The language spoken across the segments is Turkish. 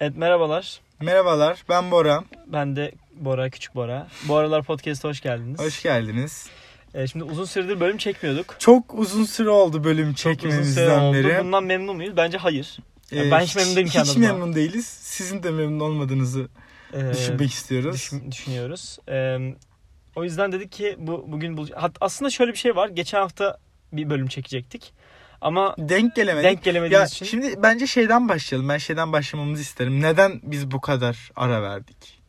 Evet merhabalar. Merhabalar, ben Bora. Ben de Bora, Küçük Bora. Bu aralar podcast'a hoş geldiniz. Hoş geldiniz. Ee, şimdi uzun süredir bölüm çekmiyorduk. Çok uzun süre oldu bölüm çekmemizden beri. Bundan memnun muyuz? Bence hayır. Yani Ee, ben hiç memnun değilim Hiç adıma. memnun değiliz. Sizin de memnun olmadığınızı Ee, düşünmek istiyoruz. düşün- düşünüyoruz. Ee, o yüzden dedik ki bu bugün Hat, aslında şöyle bir şey var. Geçen hafta bir bölüm çekecektik. Ama Denk gelemedik. denk gelemediğimiz ya için. şimdi bence şeyden başlayalım. Ben şeyden başlamamızı isterim. Neden biz bu kadar ara verdik?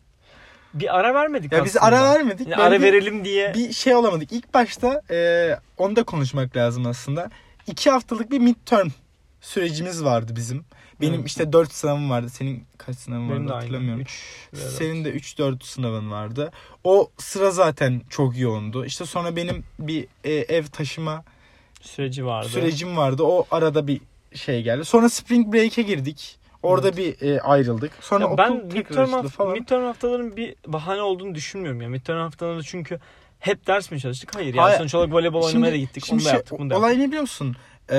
bir ara vermedik Ya aslında. biz ara vermedik. Yani ara verelim diye. bir şey olamadık. İlk başta e, onu da konuşmak lazım aslında. İki haftalık bir midterm sürecimiz vardı bizim. Benim Evet. işte dört sınavım vardı. Senin kaç sınavın Benim vardı hatırlamıyorum. Üç. Senin de 3-4 sınavın vardı. O sıra zaten çok yoğundu. İşte sonra benim bir e, ev taşıma süreci vardı. sürecim vardı. O arada bir şey geldi. Sonra spring break'e girdik. Orada Evet. bir e, ayrıldık. Sonra Ya ben midterm, haft- falan. midterm haftaların bir bahane olduğunu düşünmüyorum ya. Midterm haftalarında çünkü hep ders mi çalıştık? Hayır. Yani Hayır. sonuç olarak voleybol oynamaya da gittik. şimdi Onu da şey, yaptık. Bunu da olay yaptık. ne biliyor musun? Ee,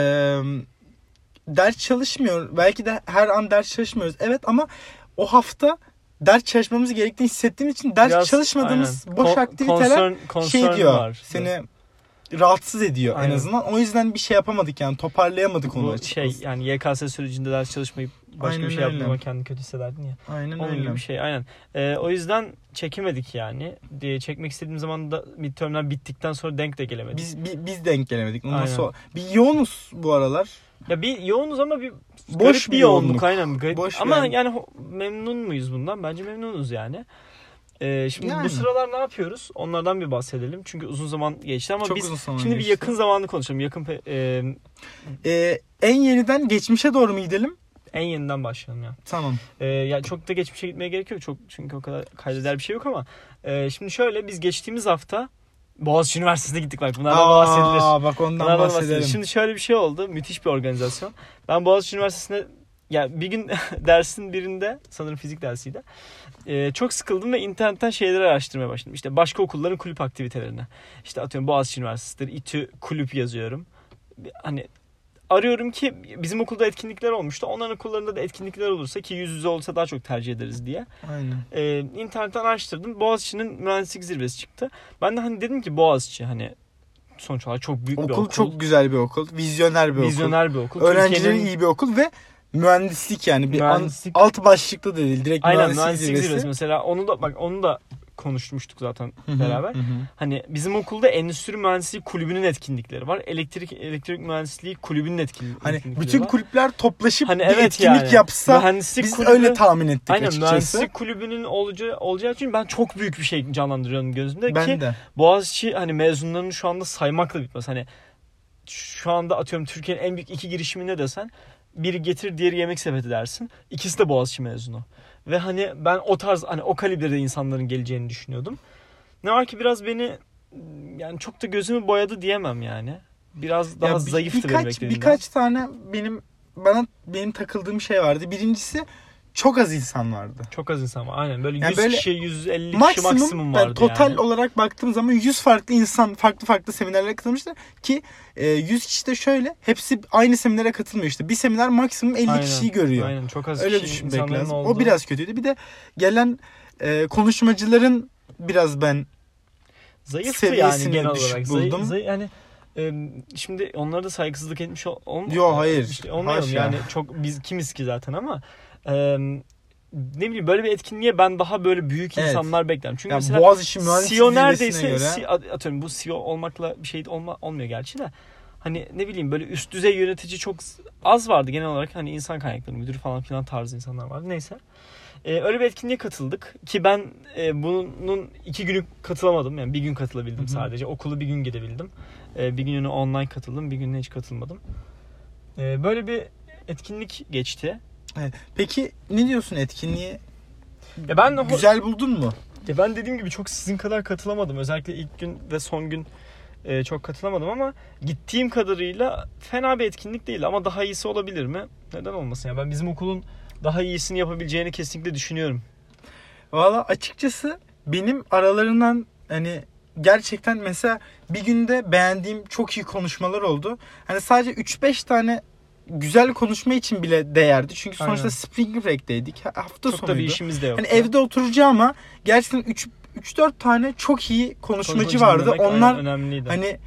ders çalışmıyor. Belki de her an ders çalışmıyoruz. Evet ama o hafta ders çalışmamız gerektiğini hissettiğim için ders Biraz, çalışmadığımız aynen. boş Kon- aktiviteler concern- concern şey diyor. var. Seni rahatsız ediyor Aynen. en azından. O yüzden bir şey yapamadık yani toparlayamadık onu Bu açıkçası. şey yani YKS sürecinde ders çalışmayıp başka Aynen bir şey yaptığıma kendini kötü hissederdin ya. Aynen Onun öyle. gibi bir şey aynen. Ee, o yüzden çekemedik yani. Diye çekmek istediğim zaman da midtermler bittikten sonra denk de gelemedik. Biz, bi- biz denk gelemedik. Ondan Aynen. sonra bir yoğunuz bu aralar. Ya bir yoğunuz ama bir Boş garip bir yoğunluk, yoğunluk. aynen. Garip. Boş ama yani. yani memnun muyuz bundan? Bence memnunuz yani. Ee, şimdi Yani. bu sıralar ne yapıyoruz? Onlardan bir bahsedelim. Çünkü uzun zaman geçti ama Çok biz uzun zaman şimdi bir geçti. yakın zamanı konuşalım. Yakın pe- e, Ee, en yeniden geçmişe doğru mu gidelim? en yeniden başlayalım ya. Tamam. Ee, ya çok da geçmişe gitmeye gerek yok. Çok çünkü o kadar kaydeder bir şey yok ama e, şimdi şöyle biz geçtiğimiz hafta Boğaziçi Üniversitesi'ne gittik bak. Bunlardan bahsedilir. Aa, bak ondan Bunlardan bahsedelim. bahsedelim. Şimdi şöyle bir şey oldu. Müthiş bir organizasyon. Ben Boğaziçi Üniversitesi'ne ya bir gün dersin birinde sanırım fizik dersiydi. Ee, çok sıkıldım ve internetten şeyleri araştırmaya başladım. İşte başka okulların kulüp aktivitelerine. İşte atıyorum Boğaziçi Üniversitesi'dir. İTÜ kulüp yazıyorum. Hani arıyorum ki bizim okulda etkinlikler olmuştu. Onların okullarında da etkinlikler olursa ki yüz yüze olsa daha çok tercih ederiz diye. Aynen. Ee, internetten araştırdım. Boğaziçi'nin mühendislik zirvesi çıktı. Ben de hani dedim ki Boğaziçi hani sonuç olarak çok büyük bir Okul, okul. çok güzel bir okul. Vizyoner bir Vizyoner bir okul. okul. Öğrencileri iyi bir okul ve mühendislik yani bir an- Mühendislik- alt başlıkta da değil. Direkt Aynen mühendislik, mühendislik zirvesi. zirvesi mesela onu da bak onu da konuşmuştuk zaten Hı hı, beraber. hı hı. Hani bizim okulda endüstri mühendisliği kulübünün etkinlikleri var. Elektrik elektrik mühendisliği kulübünün etkin, Hani etkinlikleri bütün var. kulüpler toplaşıp Hani bir evet etkinlik yani. yapsa mühendislik biz kulübü, öyle tahmin ettik Aynen açıkçası. mühendislik kulübünün olacağı, olacağı için ben çok büyük bir şey canlandırıyorum gözümde ki Ben de. Boğaziçi hani mezunlarını şu anda saymakla bitmez. Hani şu anda atıyorum Türkiye'nin en büyük iki girişimi ne desen biri getir diğeri yemek sepeti dersin. İkisi de Boğaziçi mezunu. Ve hani ben o tarz hani o kalibrede insanların geleceğini düşünüyordum. Ne var ki biraz beni yani çok da gözümü boyadı diyemem yani. Biraz daha Ya bir- zayıftı benim birkaç, beklediğimden. birkaç tane benim bana benim takıldığım şey vardı. Birincisi çok az insan vardı. Çok az insan var. Aynen böyle 100 Yani böyle kişi 150 kişi Maksimum, vardı total yani. olarak baktığım zaman 100 farklı insan farklı farklı seminerlere katılmıştı ki e, 100 kişi de şöyle hepsi aynı seminere katılmıyor işte. Bir seminer maksimum 50 Aynen, kişiyi görüyor. Aynen çok az Öyle kişi düşünmek lazım. olduğu. O biraz kötüydü. Bir de gelen e, konuşmacıların biraz ben Zayıftı yani genel olarak. buldum. Zayıf, zayıf, yani e, şimdi onlara da saygısızlık etmiş ol, ol, Yo, hayır. işte olmayalım Haşa. yani çok biz kimiz ki zaten ama e, ne bileyim böyle bir etkinliğe ben daha böyle büyük Evet. insanlar beklerim. Çünkü yani mesela Boğaziçi CEO neredeyse göre si- atıyorum bu CEO olmakla bir şey olma, olmuyor gerçi de hani ne bileyim böyle üst düzey yönetici çok az vardı genel olarak hani insan kaynakları müdürü falan filan tarzı insanlar vardı neyse. Ee, öyle bir etkinliğe katıldık ki ben e, bunun iki günü katılamadım yani bir gün katılabildim Hı hı. sadece okulu bir gün gidebildim. Ee, bir gününü online katıldım bir gününe hiç katılmadım. Ee, böyle bir etkinlik geçti. Evet. Peki ne diyorsun etkinliğe? Ya ben de Güzel buldun mu? Ya ben dediğim gibi çok sizin kadar katılamadım. Özellikle ilk gün ve son gün e, çok katılamadım ama gittiğim kadarıyla fena bir etkinlik değil ama daha iyisi olabilir mi? Neden olmasın ya? Ben bizim okulun daha iyisini yapabileceğini kesinlikle düşünüyorum. Valla açıkçası benim aralarından hani gerçekten mesela bir günde beğendiğim çok iyi konuşmalar oldu. Hani sadece 3-5 tane güzel konuşma için bile değerdi. Çünkü sonuçta Aynen. Spring Break'teydik. Ha- Hafta Çok da bir sonuydu. işimiz de yok. Hani evde oturacağıma gerçekten 3 3-4 tane çok iyi konuşmacı vardı. Onlar önemliydi. Hani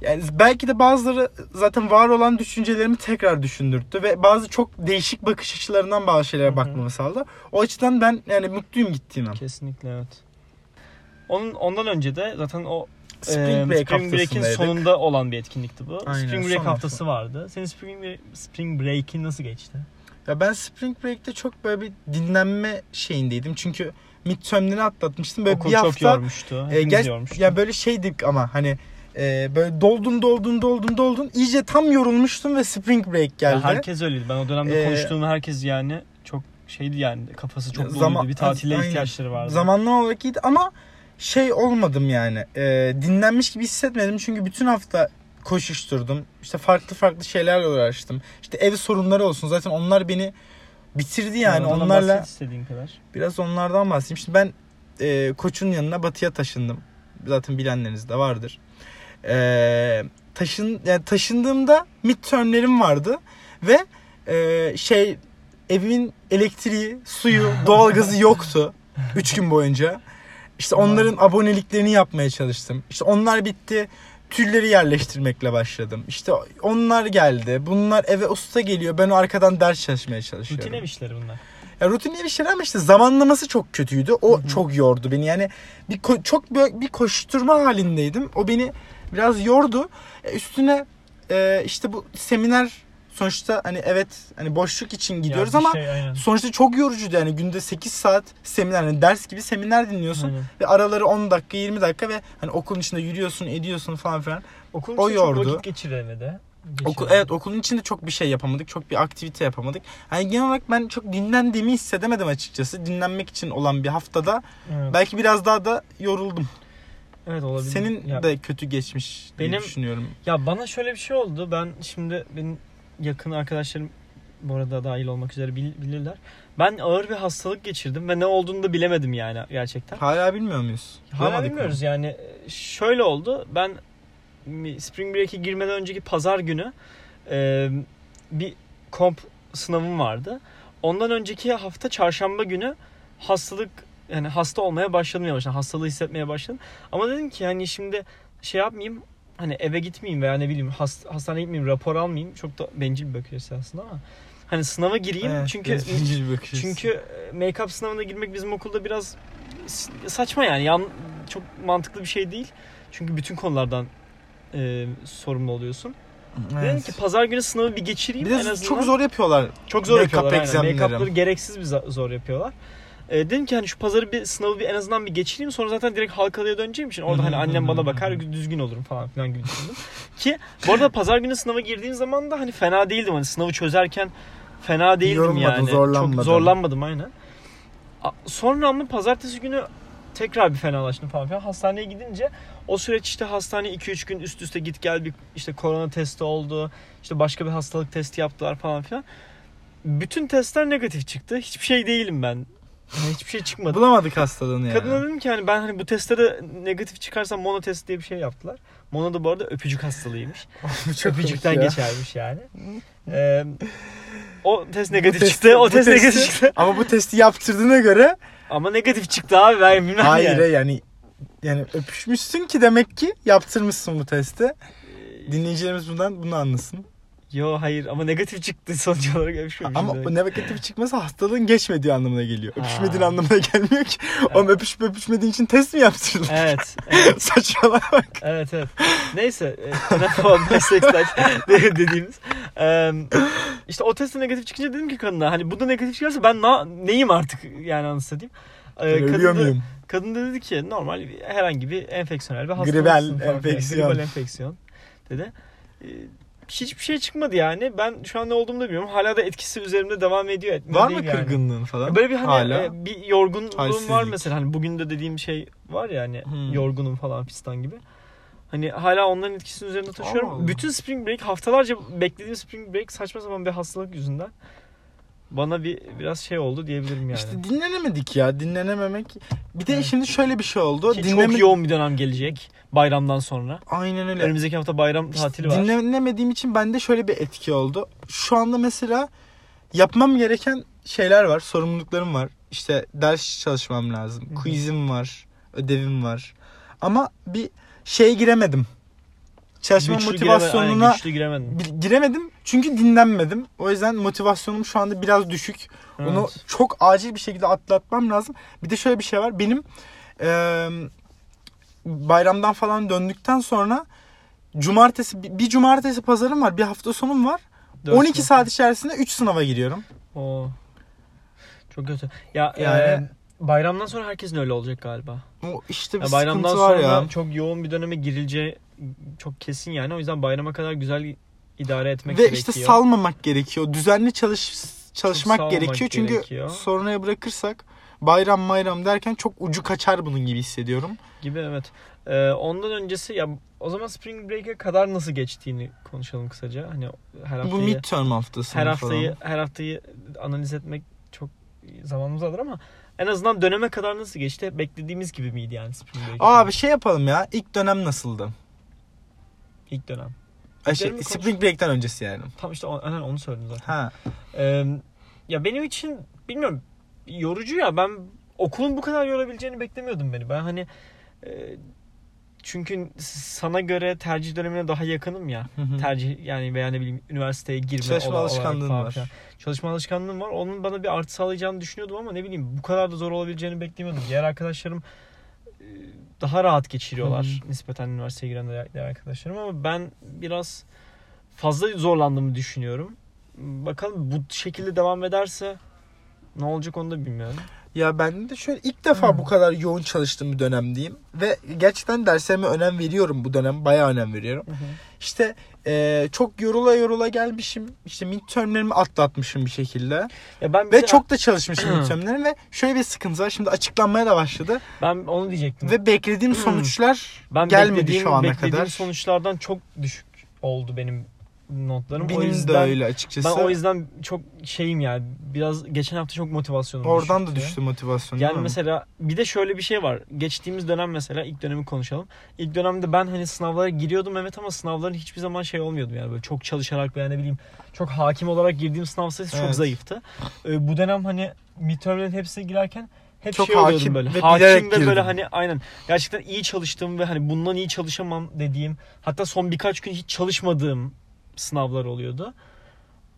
yani belki de bazıları zaten var olan düşüncelerimi tekrar düşündürttü ve bazı çok değişik bakış açılarından bazı şeylere bakmamı sağladı. O açıdan ben yani mutluyum gittiğime. Kesinlikle evet. Onun ondan önce de zaten o Spring Break Spring Break'in sonunda olan bir etkinlikti bu. Aynen, Spring Break hafta. haftası vardı. Senin Spring Break, Spring Break'in nasıl geçti? Ya ben Spring Break'te çok böyle bir dinlenme şeyindeydim. Çünkü midterm'leri atlatmıştım. Böyle Okul bir çok hafta yormuştu. e, ger- yormuştu. ya böyle şeydik ama hani e, böyle doldun doldun doldun doldun. İyice tam yorulmuştum ve Spring Break Ya geldi. herkes öyleydi. Ben o dönemde Ee, konuştuğum herkes yani çok şeydi yani kafası çok doluydu. Zaman- bir tatile ihtiyaçları vardı. Zamanlama olarak iyiydi ama şey olmadım yani. E, dinlenmiş gibi hissetmedim. Çünkü bütün hafta koşuşturdum. İşte farklı farklı şeylerle uğraştım. İşte ev sorunları olsun. Zaten onlar beni bitirdi yani. Ondan Onlarla istediğin kadar. biraz onlardan bahsedeyim. Şimdi ben e, koçun yanına batıya taşındım. Zaten bilenleriniz de vardır. E, taşın yani taşındığımda midtermlerim vardı ve e, şey evimin elektriği, suyu, doğalgazı yoktu 3 gün boyunca. İşte onların aboneliklerini yapmaya çalıştım. İşte onlar bitti. Tülleri yerleştirmekle başladım. İşte onlar geldi. Bunlar eve usta geliyor. Ben arkadan ders çalışmaya çalışıyorum. Rutin ev işleri bunlar. Ya rutin ev işleri ama işte zamanlaması çok kötüydü. O Hı hı. çok yordu beni. Yani bir ko- çok bir koşturma halindeydim. O beni biraz yordu. E, üstüne e, işte bu seminer sonuçta hani evet hani boşluk için gidiyoruz ama şey, aynen. sonuçta çok yorucuydu yani günde 8 saat seminer hani ders gibi seminer dinliyorsun Aynen. ve araları 10 dakika 20 dakika ve hani okulun içinde yürüyorsun ediyorsun falan filan. Okulun O içinde çok yordu. vakit geçiremedi. Okul, evet okulun içinde çok bir şey yapamadık. Çok bir aktivite yapamadık. Yani genel olarak ben çok dinlendiğimi hissedemedim açıkçası. Dinlenmek için olan bir haftada Evet. belki biraz daha da yoruldum. Evet olabilir. Senin Ya- de kötü geçmiş diye Benim- düşünüyorum. Ya bana şöyle bir şey oldu. Ben şimdi benim yakın arkadaşlarım bu arada dahil olmak üzere bil- bilirler. Ben ağır bir hastalık geçirdim ve ne olduğunu da bilemedim yani gerçekten. Hala bilmiyor muyuz? Hala Bulamadık mı? bilmiyoruz yani. Şöyle oldu. Ben Spring Break'e girmeden önceki pazar günü e, bir komp sınavım vardı. Ondan önceki hafta çarşamba günü hastalık yani hasta olmaya başladım yavaş yavaş. Hastalığı hissetmeye başladım. Ama dedim ki hani şimdi şey yapmayayım hani eve gitmeyeyim veya ne bileyim hast- hastaneye gitmeyeyim rapor almayayım. Çok da bencil bir bakış açısı aslında ama hani sınava gireyim Evet, çünkü bencil bir bakış çünkü e, make-up sınavına girmek bizim okulda biraz saçma yani. Yan, çok mantıklı bir şey değil. Çünkü bütün konulardan e, sorumlu oluyorsun. Evet. Dedim ki pazar günü sınavı bir geçireyim bir en azından. çok zor yapıyorlar. çok zor make-up yapıyorlar. Make-up'ları gereksiz bir zor yapıyorlar. E, dedim ki hani şu pazarı bir sınavı bir en azından bir geçireyim sonra zaten direkt Halkalı'ya döneceğim için orada hani annem bana bakar düzgün olurum falan filan gibi düşündüm. Ki bu arada pazar günü sınava girdiğim zaman da hani fena değildim hani sınavı çözerken fena değildim Yorulmadın, yani. zorlanmadın. Çok zorlanmadım aynen. Sonra ama pazartesi günü tekrar bir fenalaştım falan filan. Hastaneye gidince o süreç işte hastane 2-3 gün üst üste git gel bir işte korona testi oldu. İşte başka bir hastalık testi yaptılar falan filan. Bütün testler negatif çıktı. Hiçbir şey değilim ben. Yani hiçbir şey çıkmadı. Bulamadık hastalığını yani. Kadına dedim ki hani ben hani bu testlere negatif çıkarsam mono test diye bir şey yaptılar. Mono da bu arada öpücük hastalığıymış. Öpücükten ya. geçermiş yani. Ee, o test negatif Bu çıktı. testi- o test negatif testi- çıktı. Ama bu testi yaptırdığına göre Ama negatif çıktı abi ben bilmem hayır yani. yani yani öpüşmüşsün ki demek ki yaptırmışsın bu testi. Dinleyicilerimiz bundan bunu anlasın. Yo hayır ama negatif çıktı sonuç olarak öpüşmemişim. Ama o negatif çıkmasa hastalığın geçmediği anlamına geliyor. Öpüşmediğin anlamına gelmiyor ki. Oğlum öpüşüp öpüşmediğin için test mi yaptırdın? Evet. Evet. Saçmalama bak. Evet evet. Neyse. E, de- dediğimiz. E, işte o testte negatif çıkınca dedim ki kadına hani bu da negatif çıkarsa ben na, neyim artık yani anasını satayım. E, Ölüyor kadın, da, muyum? kadın da dedi ki normal herhangi bir enfeksiyonel bir hastalıksın. Gribel enfeksiyon. Gribel enfeksiyon dedi. E, hiçbir şey çıkmadı yani. Ben şu an ne olduğumu da bilmiyorum. Hala da etkisi üzerimde devam ediyor. etmiyor Var mı yani. kırgınlığın falan? Böyle bir hani Hala. e, bir yorgunluğum var Halsizlik. mesela hani bugün de dediğim şey var ya hani Hmm. yorgunum falan fistan gibi. Hani hala onların etkisini üzerinde taşıyorum. Allah Allah. Bütün spring break haftalarca beklediğim spring break saçma sapan bir hastalık yüzünden bana bir biraz şey oldu diyebilirim yani. İşte dinlenemedik ya. Dinlenememek. Bir de Evet. şimdi şöyle bir şey oldu. Ki Dinleme... Çok yoğun bir dönem gelecek bayramdan sonra. Aynen öyle. Önümüzdeki hafta bayram İşte tatili var. Dinlenemediğim için bende şöyle bir etki oldu. Şu anda mesela yapmam gereken şeyler var. Sorumluluklarım var. İşte ders çalışmam lazım. Hı hı. Quizim var. Ödevim var. Ama bir şeye giremedim. Çalışma Güçlü motivasyonuna gireme- güçlü giremedim. giremedim. Çünkü dinlenmedim. O yüzden motivasyonum şu anda biraz düşük. Onu Evet. çok acil bir şekilde atlatmam lazım. Bir de şöyle bir şey var. Benim eee, bayramdan falan döndükten sonra cumartesi bir, bir cumartesi pazarım var. Bir hafta sonum var. Dört 12 mü? saat içerisinde 3 sınava giriyorum. Oo. Çok kötü. Ya Yani- yani bayramdan sonra herkesin öyle olacak galiba. O işte bir Ya bayramdan sonra ya. çok yoğun bir döneme girileceği çok kesin yani. O yüzden bayrama kadar güzel idare etmek Ve gerekiyor. işte salmamak gerekiyor. Düzenli çalış çalışmak gerekiyor. Çünkü gerekiyor. sonraya bırakırsak bayram bayram derken çok ucu kaçar bunun gibi hissediyorum. gibi evet. Ee, ondan öncesi ya o zaman Spring Break'e kadar nasıl geçtiğini konuşalım kısaca. Hani her Bu haftayı midterm haftası her haftayı falan. her haftayı analiz etmek çok zamanımız alır ama en azından döneme kadar nasıl geçti? Beklediğimiz gibi miydi yani Spring Break? Aa bir şey yapalım ya. İlk dönem nasıldı? İlk dönem. Ay, şey, konuş- Spring Break'ten öncesi yani. Tam işte o, aynen onu söyledim zaten. Ha. Ee, ya benim için bilmiyorum yorucu ya ben okulun bu kadar yorabileceğini beklemiyordum beni. Ben hani e, çünkü sana göre tercih dönemine daha yakınım ya. Hı hı. Tercih yani veya ne bileyim üniversiteye girme Çalışma falan var. Çalışma alışkanlığım var. Onun bana bir artı sağlayacağını düşünüyordum ama ne bileyim bu kadar da zor olabileceğini beklemiyordum. Diğer arkadaşlarım daha rahat geçiriyorlar Hı nispeten üniversiteye giren diğer arkadaşlarım ama ben biraz fazla zorlandığımı düşünüyorum. Bakalım bu şekilde devam ederse ne olacak onu da bilmiyorum. Ya ben de şöyle ilk defa Hı. bu kadar yoğun çalıştığım bir dönem diyeyim. Ve gerçekten derslerime önem veriyorum bu dönem. Bayağı önem veriyorum. İşte eee, çok yorula yorula gelmişim. İşte midtermlerimi atlatmışım bir şekilde. Ya ben bir Ve de- çok da çalışmışım midtermlerim ve şöyle bir sıkıntı var. Şimdi açıklanmaya da başladı. ben onu diyecektim. Ve beklediğim sonuçlar ben gelmedi beklediğim, şu ana beklediğim kadar. sonuçlardan çok düşük oldu benim notlarım. o Benim yüzden de öyle açıkçası. ben o yüzden çok şeyim yani biraz geçen hafta çok motivasyonum Oradan da düştü motivasyon. Yani mesela bir de şöyle bir şey var. Geçtiğimiz dönem mesela ilk dönemi konuşalım. İlk dönemde ben hani sınavlara giriyordum evet ama sınavların hiçbir zaman şey olmuyordum yani böyle çok çalışarak veya ne bileyim çok hakim olarak girdiğim sınav sayısı çok Evet. zayıftı. Ee, bu dönem hani midtermlerin hepsine girerken hep Çok şey hakim böyle. ve hakim ve böyle girdim. hani aynen gerçekten iyi çalıştığım ve hani bundan iyi çalışamam dediğim hatta son birkaç gün hiç çalışmadığım sınavlar oluyordu.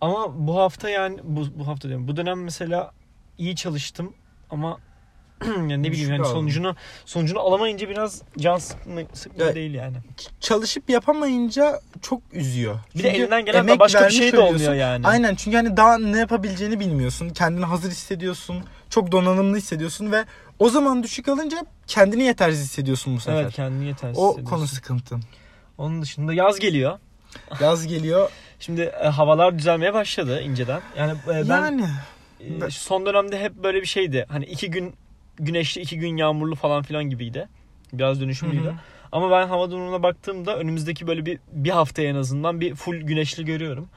Ama bu hafta yani bu, bu hafta diyorum bu dönem mesela iyi çalıştım ama yani ne bileyim yani sonucunu sonucunu alamayınca biraz can sıkma, sıkma Ya- değil yani. çalışıp yapamayınca çok üzüyor. Bir de Çünkü elinden gelen emek başka bir şey de olmuyor yani. Aynen çünkü hani daha ne yapabileceğini bilmiyorsun. Kendini hazır hissediyorsun. Çok donanımlı hissediyorsun ve o zaman düşük alınca kendini yetersiz hissediyorsun bu sefer. Evet kendini yetersiz o hissediyorsun. konu sıkıntı. Onun dışında yaz geliyor. Yaz geliyor. Şimdi e, havalar düzelmeye başladı inceden. Yani e, ben yani e, son dönemde hep böyle bir şeydi. Hani iki gün güneşli iki gün yağmurlu falan filan gibiydi. Biraz dönüşümlüydü. Hı hı. Ama ben hava durumuna baktığımda önümüzdeki böyle bir bir haftaya en azından bir full güneşli görüyorum.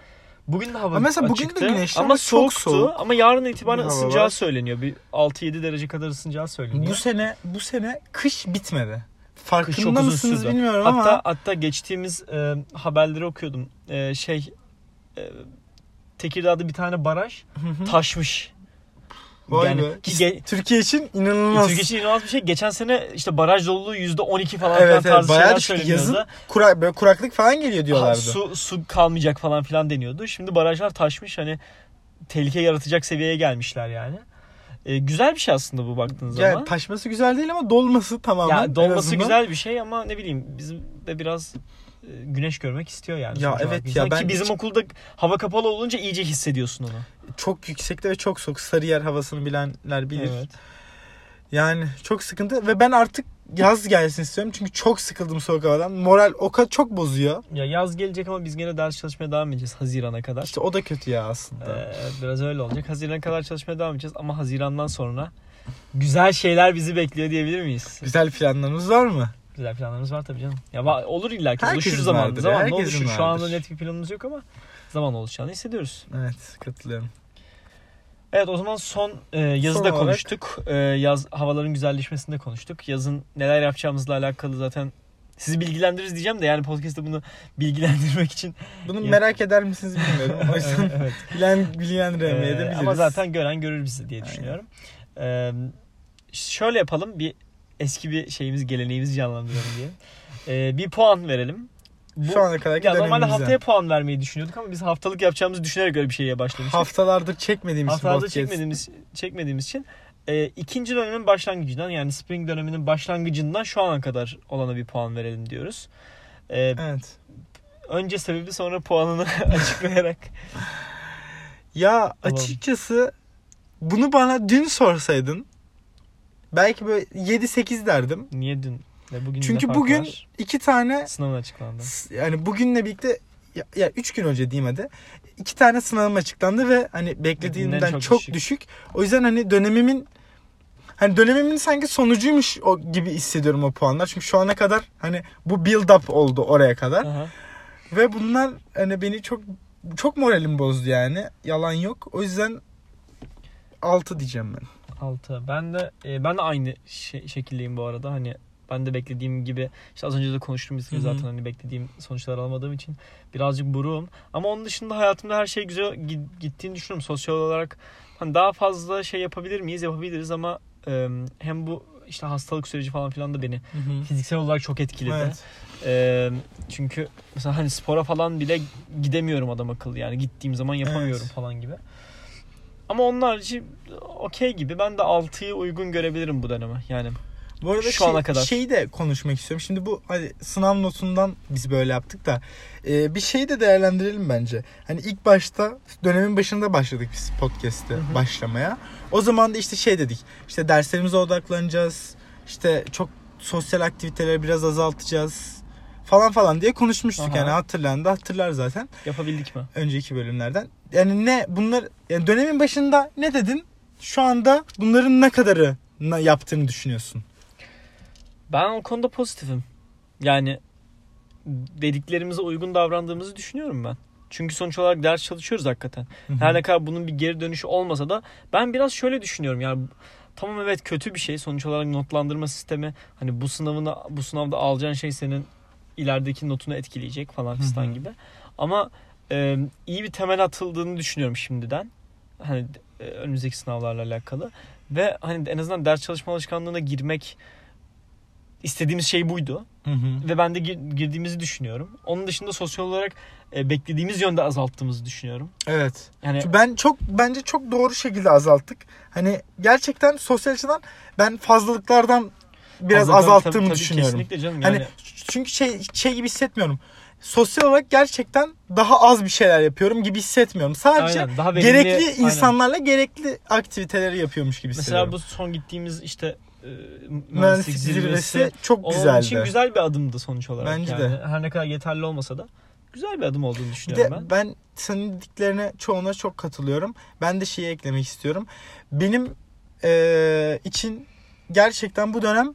Bugün de hava Ama mesela bugün de açıktı güneşli ama ama soğuktu soğuk. ama yarın itibaren Bir hava ısınacağı söyleniyor. Bir 6-7 derece kadar ısınacağı söyleniyor. bu sene bu sene kış bitmedi. Kış Farkında çok uzun mısınız sürdü. bilmiyorum hatta ama hatta geçtiğimiz e, haberleri okuyordum. E, şey e, Tekirdağ'da bir tane baraj taşmış. Vay yani be. ki ge- Türkiye için inanılmaz. Türkiye için inanılmaz bir şey. Geçen sene işte baraj doluluğu %12 falan Evet, evet, tarzı bayağı şeyler söyleniyordu. Yazın Kurak, böyle kuraklık falan geliyor diyorlardı. su, su kalmayacak falan filan deniyordu. Şimdi barajlar taşmış hani tehlike yaratacak seviyeye gelmişler yani. E, güzel bir şey aslında bu baktığın zaman. yani taşması güzel değil ama dolması tamamen. Ya dolması güzel bir şey ama ne bileyim bizim de biraz e, güneş görmek istiyor yani. Ya evet insan. ya, ben Ki bizim hiç- okulda hava kapalı olunca iyice hissediyorsun onu. Çok yüksekte ve çok soğuk. Sarıyer havasını bilenler bilir. Evet. Yani çok sıkıntı ve ben artık yaz gelsin istiyorum. Çünkü çok sıkıldım soğuk havadan. Moral o kadar çok bozuyor. Ya yaz gelecek ama biz gene ders çalışmaya devam edeceğiz Haziran'a kadar. İşte o da kötü ya aslında. Ee, biraz öyle olacak. Haziran'a kadar çalışmaya devam edeceğiz ama Haziran'dan sonra güzel şeyler bizi bekliyor diyebilir miyiz? Güzel planlarınız var mı? Güzel planlarımız var tabii canım. Ya olur illa ki. Oluşur Zamanla herkesin oluşur. Şu anda net bir planımız yok ama zaman oluşacağını hissediyoruz. Evet katılıyorum. Evet o zaman son e, yazıda Son olarak- konuştuk. E, yaz havaların güzelleşmesinde konuştuk. Yazın neler yapacağımızla alakalı zaten sizi bilgilendiririz diyeceğim de yani podcast'te bunu bilgilendirmek için. Bunu Ya. merak eder misiniz bilmiyorum. O yüzden evet. bilen, bilgilendiremeye de Ee, biliriz. ama zaten gören görür bizi diye düşünüyorum. Ee, şöyle yapalım bir eski bir şeyimiz geleneğimizi canlandıralım diye. Ee, bir puan verelim. Bu, Şu ana kadarki ya normalde haftaya puan vermeyi düşünüyorduk ama biz haftalık yapacağımızı düşünerek öyle bir şeye başlamıştık. Haftalardır çekmediğimiz Haftalarda podcast. çekmediğimiz çekmediğimiz için e, ikinci dönemin başlangıcından yani spring döneminin başlangıcından şu ana kadar olana bir puan verelim diyoruz. Ee, Evet. önce sebebi sonra puanını açıklayarak. Ya açıkçası bunu bana dün sorsaydın belki böyle 7-8 derdim. Niye dün ve bugün Çünkü bugün var? iki tane sınavın açıklandı. yani bugünle birlikte ya, ya üç gün önce diyeyim hadi. iki tane sınavım açıklandı ve hani beklediğimden çok, çok düşük. düşük. O yüzden hani dönemimin hani dönemimin sanki sonucuymuş o gibi hissediyorum o puanlar. Çünkü şu ana kadar hani bu build up oldu oraya kadar. Aha. Ve bunlar hani beni çok çok moralim bozdu yani. Yalan yok. O yüzden 6 diyeceğim ben. 6. Ben de e, ben de aynı şey, şekildeyim bu arada. Hani ben de beklediğim gibi işte az önce de konuştuğumuz gibi Hı hı. zaten hani beklediğim sonuçlar alamadığım için birazcık buruğum. Ama onun dışında hayatımda her şey güzel gi- gittiğini düşünüyorum. Sosyal olarak hani daha fazla şey yapabilir miyiz? Yapabiliriz ama e, hem bu işte hastalık süreci falan filan da beni fiziksel olarak çok etkiledi. Evet. E, çünkü mesela hani spora falan bile gidemiyorum adam akıllı. Yani gittiğim zaman yapamıyorum Evet. falan gibi. Ama onun harici okey gibi. Ben de 6'yı uygun görebilirim bu döneme. Yani Bu arada Şu şey- ana kadar. şeyi de konuşmak istiyorum. Şimdi bu hadi sınav notundan biz böyle yaptık da e, bir şeyi de değerlendirelim bence. Hani ilk başta dönemin başında başladık biz podcast'te başlamaya. O zaman da işte şey dedik. İşte derslerimize odaklanacağız. İşte çok sosyal aktiviteleri biraz azaltacağız falan falan diye konuşmuştuk Aha. yani hatırlayan da hatırlar zaten yapabildik mi? önceki bölümlerden. Yani ne bunlar yani dönemin başında ne dedin? Şu anda bunların ne kadarı yaptığını düşünüyorsun? Ben o konuda pozitifim. Yani dediklerimize uygun davrandığımızı düşünüyorum ben. Çünkü sonuç olarak ders çalışıyoruz hakikaten. Her ne kadar bunun bir geri dönüşü olmasa da ben biraz şöyle düşünüyorum. Yani tamam evet kötü bir şey. Sonuç olarak notlandırma sistemi hani bu sınavını bu sınavda alacağın şey senin ilerideki notunu etkileyecek falan fistan gibi. Ama e, iyi bir temel atıldığını düşünüyorum şimdiden. Hani e, önümüzdeki sınavlarla alakalı ve hani en azından ders çalışma alışkanlığına girmek istediğimiz şey buydu Hı hı. ve ben de gir- girdiğimizi düşünüyorum. Onun dışında sosyal olarak e, beklediğimiz yönde azalttığımızı düşünüyorum. Evet. Yani Çünkü Ben çok bence çok doğru şekilde azalttık. Hani gerçekten sosyal açıdan ben fazlalıklardan biraz Fazla- azalttığımı tabii- tabii düşünüyorum. Kesinlikle canım. Hani Yani çünkü şey şey gibi hissetmiyorum. Sosyal olarak gerçekten daha az bir şeyler yapıyorum gibi hissetmiyorum. Sadece aynen, daha verimli, gerekli aynen. insanlarla gerekli aktiviteleri yapıyormuş gibi Mesela hissediyorum. bu son gittiğimiz işte mühendislik mühendislik zirvesi, zirvesi çok onun güzeldi. için güzel bir adımdı sonuç olarak. Bence yani. de. Her ne kadar yeterli olmasa da güzel bir adım olduğunu Bir düşünüyorum de ben. ben. senin dediklerine çoğuna çok katılıyorum. Ben de şeyi eklemek istiyorum. Benim eee, için gerçekten bu dönem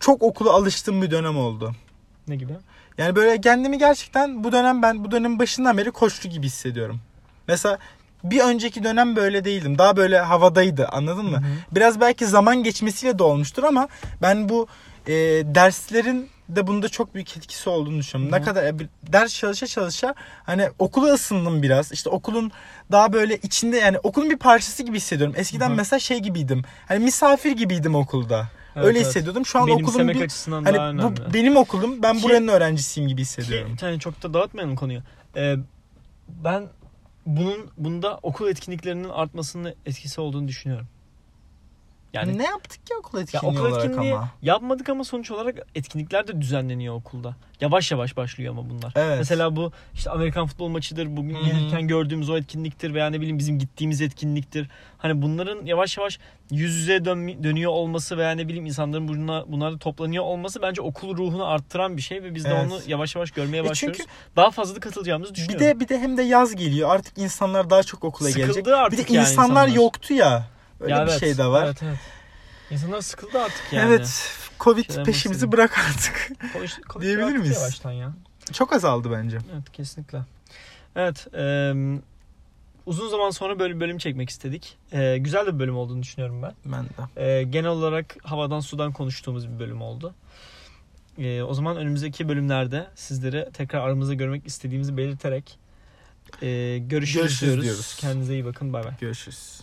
çok okula alıştığım bir dönem oldu. Ne gibi? Yani böyle kendimi gerçekten bu dönem ben bu dönemin başından beri koçlu gibi hissediyorum. Mesela bir önceki dönem böyle değildim. Daha böyle havadaydı anladın mı? Hı hı. Biraz belki zaman geçmesiyle de olmuştur ama ben bu e, derslerin de bunda çok büyük etkisi olduğunu düşünüyorum. Hı. Ne kadar e, ders çalışa çalışa hani okula ısındım biraz. İşte okulun daha böyle içinde yani okulun bir parçası gibi hissediyorum. Eskiden Hı mesela şey gibiydim. Hani misafir gibiydim okulda. Evet, Öyle evet. hissediyordum. Şu an Benimsemek bir açısından hani daha önemli. bu benim okulum. Ben Ki- buranın öğrencisiyim gibi hissediyorum. Ki, yani çok da dağıtmayalım konuyu. Ee, ben bunun bunda okul etkinliklerinin artmasının etkisi olduğunu düşünüyorum. Yani ne yaptık ki okul ya etkinliği okul olarak etkinliği ama? yapmadık ama sonuç olarak etkinlikler de düzenleniyor okulda. Yavaş yavaş başlıyor ama bunlar. Evet. Mesela bu işte Amerikan futbol maçıdır. Bugün Hı hı. gelirken gördüğümüz o etkinliktir veya ne bileyim bizim gittiğimiz etkinliktir. Hani bunların yavaş yavaş yüz yüze dön- dönüyor olması veya ne bileyim insanların bunlar, bunlarda toplanıyor olması bence okul ruhunu arttıran bir şey ve biz de Evet. onu yavaş yavaş görmeye E başlıyoruz. çünkü Daha fazla da katılacağımızı bir düşünüyorum. de bir de hem de yaz geliyor. Artık insanlar daha çok okula Sıkıldı gelecek. artık Bir de yani insanlar, insanlar. yoktu ya. Öyle Ya bir evet, şey de var. Evet evet. İnsanlar sıkıldı artık yani. Evet. Covid Şeyden peşimizi bırak artık. Konuş- Diyebilir miyiz? Yavaştan ya. Çok azaldı bence. Evet kesinlikle. Evet. eee, uzun zaman sonra böyle bir bölüm çekmek istedik. Ee, güzel de bir bölüm olduğunu düşünüyorum ben. Ben de. Ee, genel olarak havadan sudan konuştuğumuz bir bölüm oldu. Ee, o zaman önümüzdeki bölümlerde sizleri tekrar aramızda görmek istediğimizi belirterek e, görüşürüz, Görüşürüz diyoruz. diyoruz. Kendinize iyi bakın. Bay bay. Görüşürüz.